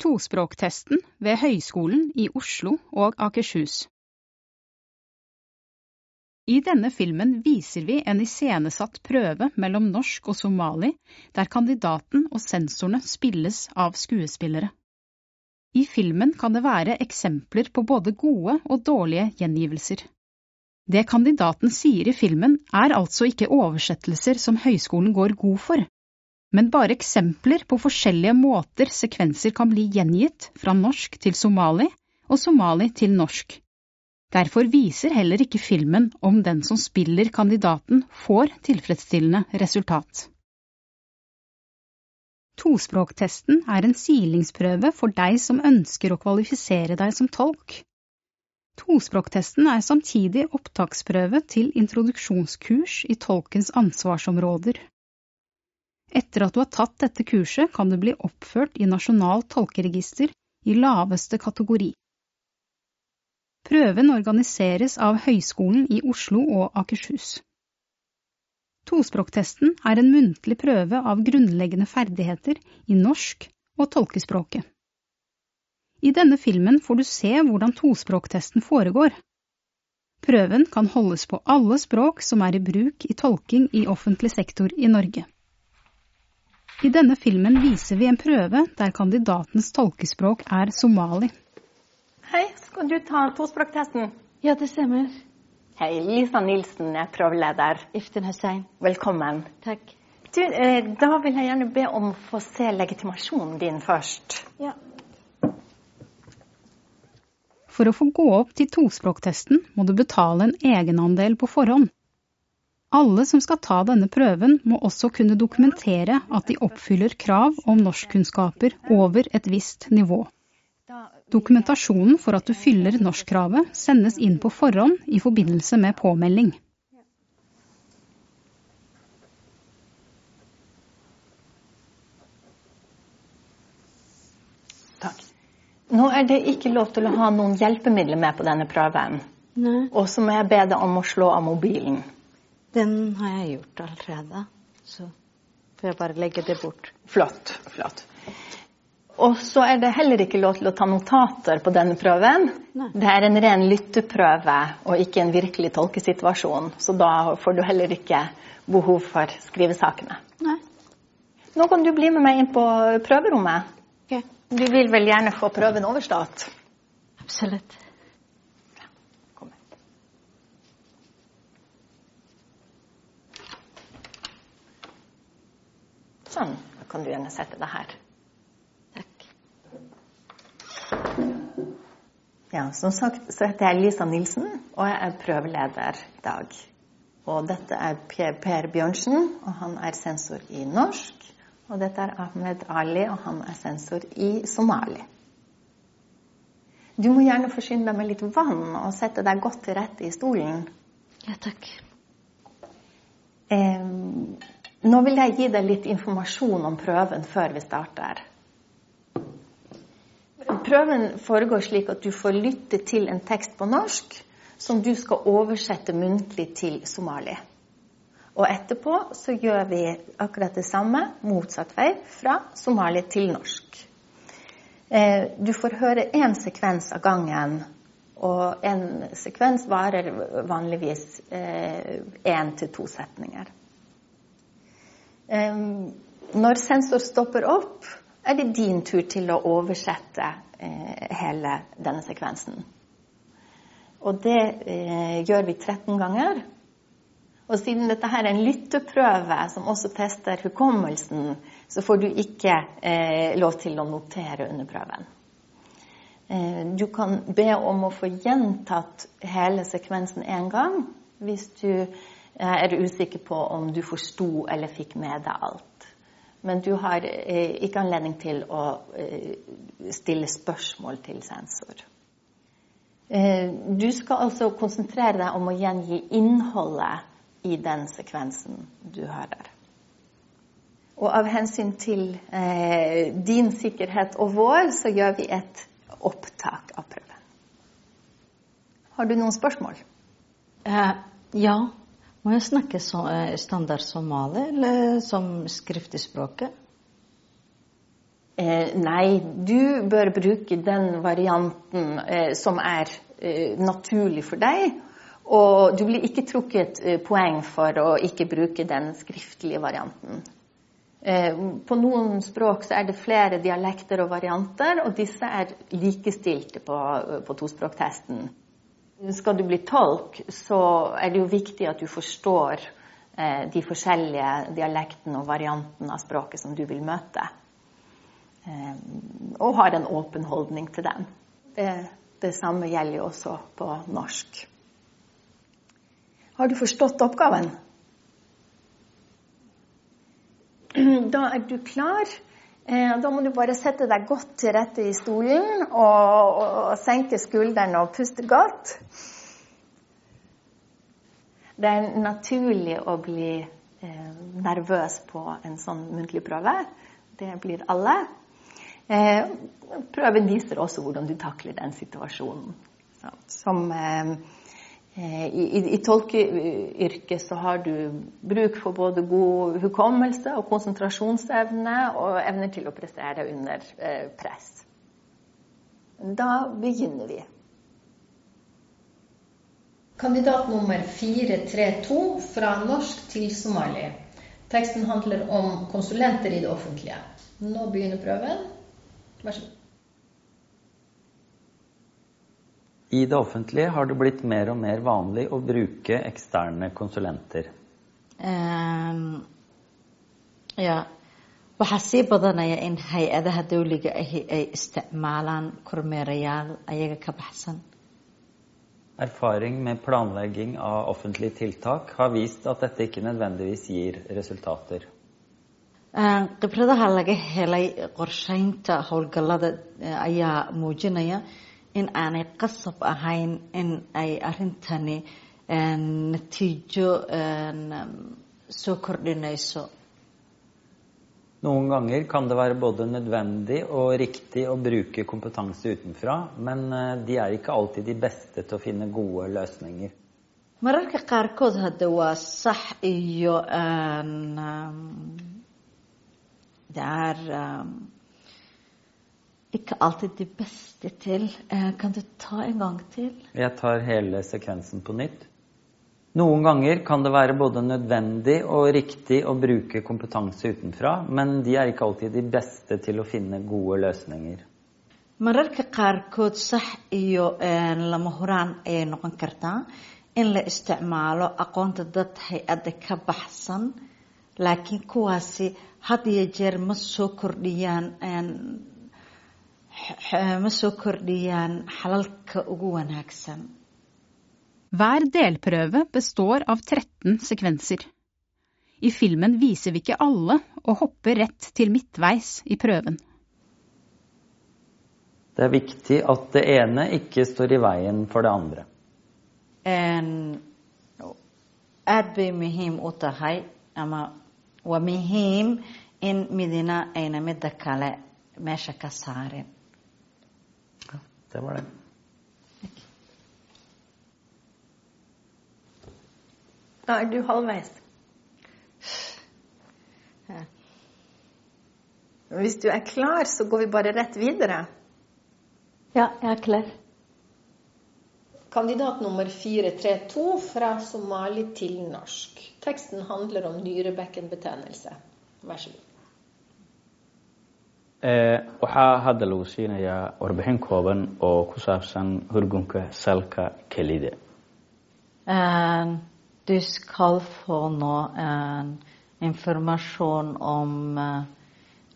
Tospråktesten ved Høgskolen i Oslo og Akershus. I denne filmen viser vi en iscenesatt prøve mellom norsk og somali, der kandidaten og sensorene spilles av skuespillere. I filmen kan det være eksempler på både gode og dårlige gjengivelser. Det kandidaten sier i filmen, er altså ikke oversettelser som høyskolen går god for, men bare eksempler på forskjellige måter sekvenser kan bli gjengitt fra norsk til somali og somali til norsk. Derfor viser heller ikke filmen om den som spiller kandidaten, får tilfredsstillende resultat. Tospråktesten er en silingsprøve for deg som ønsker å kvalifisere deg som tolk. Tospråktesten er samtidig opptaksprøve til introduksjonskurs i tolkens ansvarsområder. Etter at du har tatt dette kurset, kan du bli oppført i Nasjonalt tolkeregister i laveste kategori. Prøven organiseres av Høgskolen i Oslo og Akershus. Tospråktesten er en muntlig prøve av grunnleggende ferdigheter i norsk og tolkespråket. I denne filmen får du se hvordan tospråktesten foregår. Prøven kan holdes på alle språk som er i bruk i tolking i offentlig sektor i Norge. I denne filmen viser vi en prøve der kandidatens tolkespråk er somali. Hei, skal du ta tospråktesten? Ja, det stemmer. Hei, Lisa Nilsen er prøveleder. Iftin Hussein. Velkommen. Takk. Du, eh, da vil jeg gjerne be om å få se legitimasjonen din først. Ja. For å få gå opp til tospråktesten må du betale en egenandel på forhånd. Alle som skal ta denne prøven, må også kunne dokumentere at de oppfyller krav om norskkunnskaper over et visst nivå. Dokumentasjonen for at du fyller norskkravet, sendes inn på forhånd i forbindelse med påmelding. Takk. Nå er det ikke lov til å ha noen hjelpemidler med på denne prøven. Nei. Og så må jeg be deg om å slå av mobilen. Den har jeg gjort allerede, så får jeg bare legge det bort. Flott. flott. Og så er det heller ikke lov til å ta notater på denne prøven. Nei. Det er en ren lytteprøve og ikke en virkelig tolkesituasjon. Så da får du heller ikke behov for skrivesakene. Nei. Nå kan du bli med meg inn på prøverommet. Ok. Du vil vel gjerne få prøven overstått? Absolutt. Kom med. Sånn. Da kan du gjerne sette deg her. Takk. Ja, Som sagt så heter jeg Lisa Nilsen, og jeg er prøveleder i dag. Og dette er Per, Bjørnsen, og han er sensor i norsk. Og dette er Ahmed Ali, og han er sensor i somali. Du må gjerne forsyne deg med litt vann og sette deg godt til rette i stolen. Ja, takk. Eh, nå vil jeg gi deg litt informasjon om prøven før vi starter. Prøven foregår slik at du får lytte til en tekst på norsk som du skal oversette muntlig til somali. Og etterpå så gjør vi akkurat det samme, motsatt vei, fra somali til norsk. Eh, du får høre én sekvens av gangen, og en sekvens varer vanligvis én til to setninger. Når sensor stopper opp, er det din tur til å oversette eh, hele denne sekvensen. Og det eh, gjør vi 13 ganger. Og siden dette her er en lytteprøve som også tester hukommelsen, så får du ikke eh, lov til å notere under prøven. Du kan be om å få gjentatt hele sekvensen én gang hvis du eh, du usikker på om du forsto eller fikk med deg alt. Men du har eh, ikke anledning til å eh, stille spørsmål til sensor. Du skal altså konsentrere deg om å gjengi innholdet i den sekvensen du hører. Og av hensyn til din sikkerhet og vår, så gjør vi et opptak av prøven. Har du noen spørsmål? Eh, ja. Må jeg snakke så, eh, standard somali eller som skriftspråket? Eh, nei, du bør bruke den varianten eh, som er eh, naturlig for deg. Og du blir ikke trukket eh, poeng for å ikke bruke den skriftlige varianten. Eh, på noen språk så er det flere dialekter og varianter, og disse er likestilte på, på tospråktesten. Skal du bli tolk, så er det jo viktig at du forstår eh, de forskjellige dialektene og variantene av språket som du vil møte. Eh, og har en åpen holdning til den. Det, det samme gjelder jo også på norsk. Har du forstått oppgaven? Da er du klar. Eh, da må du bare sette deg godt til rette i stolen og, og, og senke skuldrene og puste godt. Det er naturlig å bli eh, nervøs på en sånn muntlig prøve. Det blir alle. Eh, prøven viser også hvordan du takler den situasjonen. Så, som eh, eh i, i, tolkeyrket så har du bruk for både god hukommelse og konsentrasjonsevne og evner til å prestere under eh, press. Da begynner vi. Kandidat nummer 432 fra norsk til somali. Teksten handler om konsulenter i det offentlige. Nå begynner prøven. Vær så god. I det offentlige har det blitt mer og mer vanlig å bruke eksterne konsulenter. Um, ja. waxaa sii badanaya in hay-adaha dawliga ahi ay isticmaalaan kormeerayaal ayaga ka baxsan Erfaring med planlegging av offentlige tiltak har vist at dette ikke nødvendigvis gir resultater. khibradaha laga helay qorsheynta howlgallada ayaa muujinaya in aanay qasab ahayn in ay arintani natiijo soo kordhinayso Noen ganger kan det være både nødvendig og riktig å bruke kompetanse utenfra, men de er ikke alltid de beste til å finne gode løsninger. mararka qaarkood hadde waa sax iyo det er ikke alltid de beste til. Kan du ta en gang til? Jeg tar hele sekvensen på nytt. Noen ganger kan det være både nødvendig og riktig å bruke kompetanse utenfra, men de er ikke alltid de beste til å finne gode løsninger. mararka qaarkood sax iyo lama huraan ayay noqon kartaa in la isticmaalo aqoonta dad hay'adda ka baxsan laakiin kuwaasi had iyo jeer ma soo kordhiyaan ma soo kordhiyaan xalalka ugu wanaagsan Hver delprøve består av 13 sekvenser. I filmen viser vi ikke alle og hopper rett til midtveis i prøven. Det er viktig at det ene ikke står i veien for det andre. aad bay muhiim u tahay ama waa muhiim in midina ayna midda kale meesha ka saarin Det var det. Da er du halvveis. Hvis du er klar, så går vi bare rett videre. Ja, jeg er klar. Kandidat nummer 432 fra somali til norsk. Teksten handler om nyrebekkenbetennelse. Vær så god. Waxaa hadda lagu siinayaa warbixin kooban oo ku saabsan hurgunka salka kelida Du skal få nå informasjon om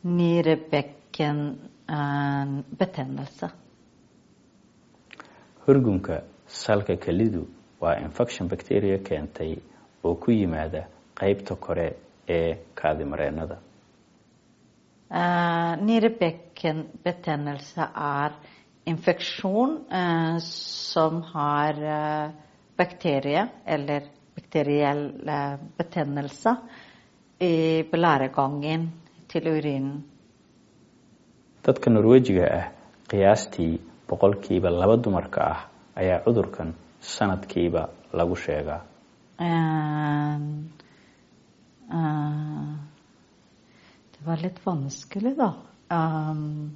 nyrebekkenbetennelse. hurgunka salka kelidu waa infection bacteria keentay oo ku yimaada qaybta kore ee kaadimareennada Uh, Nyrebekkenbetennelse er infeksjon uh, som har uh, bakterie eller bakteriell betennelse i blæregangen til urinen. dadka norwejiga ah qiyaastii boqolkiiba laba dumarka ah ayaa cudurkan sanadkiiba lagu sheegaa Det var litt vanskelig, da. Um,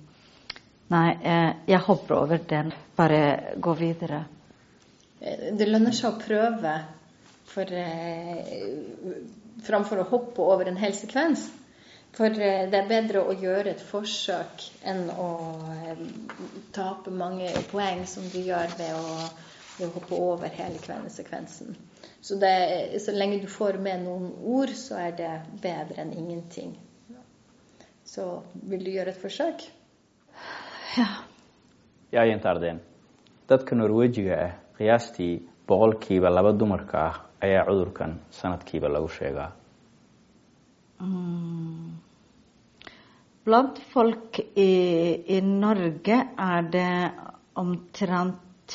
nei, jeg, jeg hopper over den. Bare gå videre. Eh, det lønner seg å prøve for, eh, framfor å hoppe over en hel sekvens. For eh, det er bedre å gjøre et forsøk enn å eh, tape mange poeng, som du gjør ved å, ved å hoppe over hele sekvensen. Så, det, så lenge du får med noen ord, så er det bedre enn ingenting. Så vil du gjøre et forsøk? Ja. Jeg gjentar den. dadka Norwegiga ah qiyaastii boqolkiiba laba dumarka ah ayaa cudurkan sanadkiiba lagu sheegaa Blant folk i, i Norge er det omtrent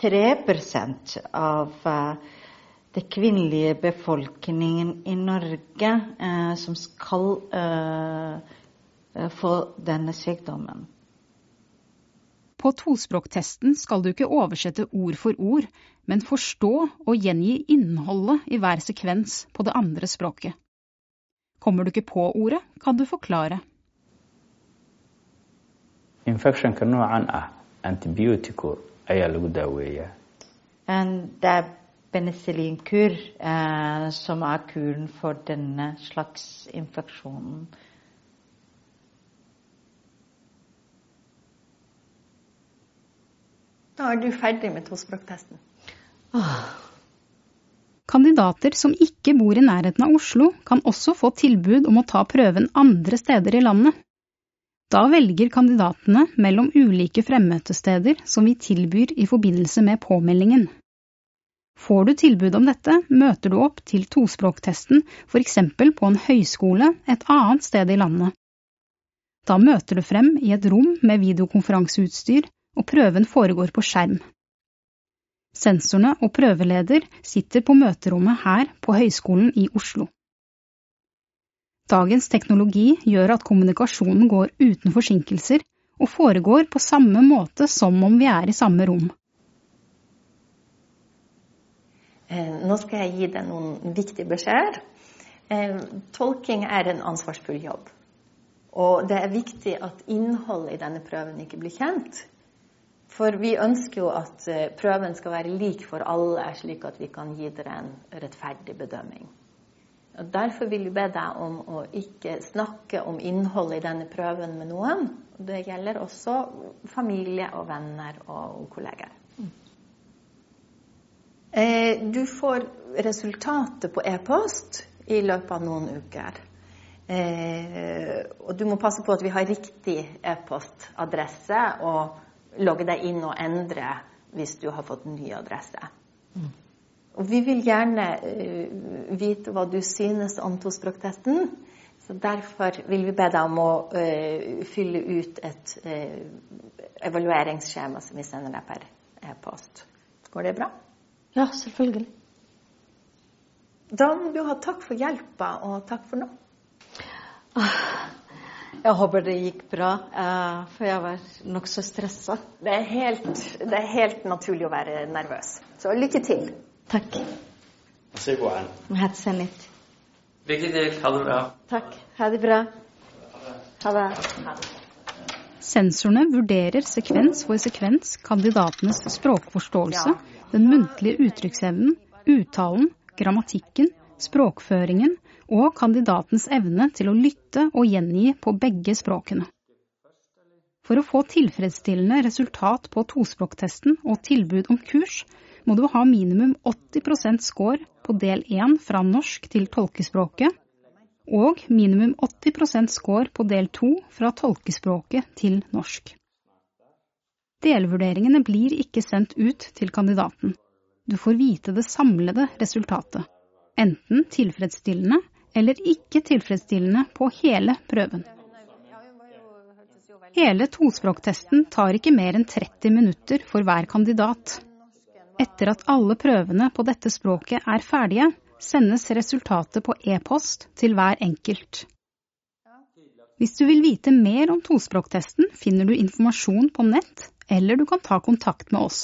3% av eh, det kvinnelige befolkningen i Norge eh, som skal eh, eh, få denne sykdommen. På tospråktesten skal du ikke oversette ord for ord, men forstå og gjengi innholdet i hver sekvens på det andre språket. Kommer du ikke på ordet, kan du forklare. infectionka noocan ah antibiotico ayaa lagu daaweeyaa En det er penicillinkur eh, som er kuren for denne slags infeksjonen. Da er du ferdig med tospråktesten. Kandidater som ikke bor i nærheten av Oslo, kan også få tilbud om å ta prøven andre steder i landet. Da velger kandidatene mellom ulike fremmøtesteder som vi tilbyr i forbindelse med påmeldingen. Får du tilbud om dette, møter du opp til tospråktesten eksempel på en høyskole et annet sted i landet. Da møter du frem i et rom med videokonferanseutstyr, og prøven foregår på skjerm. Sensorene og prøveleder sitter på møterommet her på Høgskolen i Oslo. Dagens teknologi gjør at kommunikasjonen går uten forsinkelser og foregår på samme måte som om vi er i samme rom. Eh, Nå skal jeg gi deg noen viktige beskjeder. Eh, Tolking er en ansvarsfull jobb. Og det er viktig at innholdet i denne prøven ikke blir kjent. For vi ønsker jo at eh, prøven skal være lik for alle, slik at vi kan gi dere en rettferdig bedømming. Og Derfor vil vi be deg om å ikke snakke om innholdet i denne prøven med noen. Det gjelder også familie og venner og kolleger. Eh, Du får resultatet på e-post i løpet av noen uker. Eh, Og du må passe på at vi har riktig e-postadresse, og logge deg inn og endre hvis du har fått ny adresse. Og vi vil gjerne uh, vite hva du synes om tospråktesten. Så derfor vil vi be deg om å uh, fylle ut et uh, evalueringsskjema som vi sender deg per e-post. Går det bra? Ja, selvfølgelig. Da må du ha takk for hjelpa, og takk for nå. Jeg håper det gikk bra, eh, for jeg var nokså stressa. Det er, helt, det er helt naturlig å være nervøs. Så lykke til. Takk. Lykke til. Ha det bra. Takk. Ha det bra. Ha det. Sensorene vurderer sekvens for sekvens kandidatenes språkforståelse, den muntlige uttrykksevnen, uttalen, grammatikken, språkføringen og kandidatens evne til å lytte og gjengi på begge språkene. For å få tilfredsstillende resultat på tospråktesten og tilbud om kurs, må du ha minimum 80% score på del 1 fra norsk til tolkespråket, og minimum 80% score på del 2 fra tolkespråket til norsk. Delvurderingene blir ikke sendt ut til kandidaten. Du får vite det samlede resultatet, enten tilfredsstillende eller ikke tilfredsstillende på hele prøven. Hele tospråktesten tar ikke mer enn 30 minutter for hver kandidat. Etter at alle prøvene på dette språket er ferdige, sendes resultatet på e-post til hver enkelt. Hvis du vil vite mer om tospråktesten, finner du informasjon på nett, eller du kan ta kontakt med oss.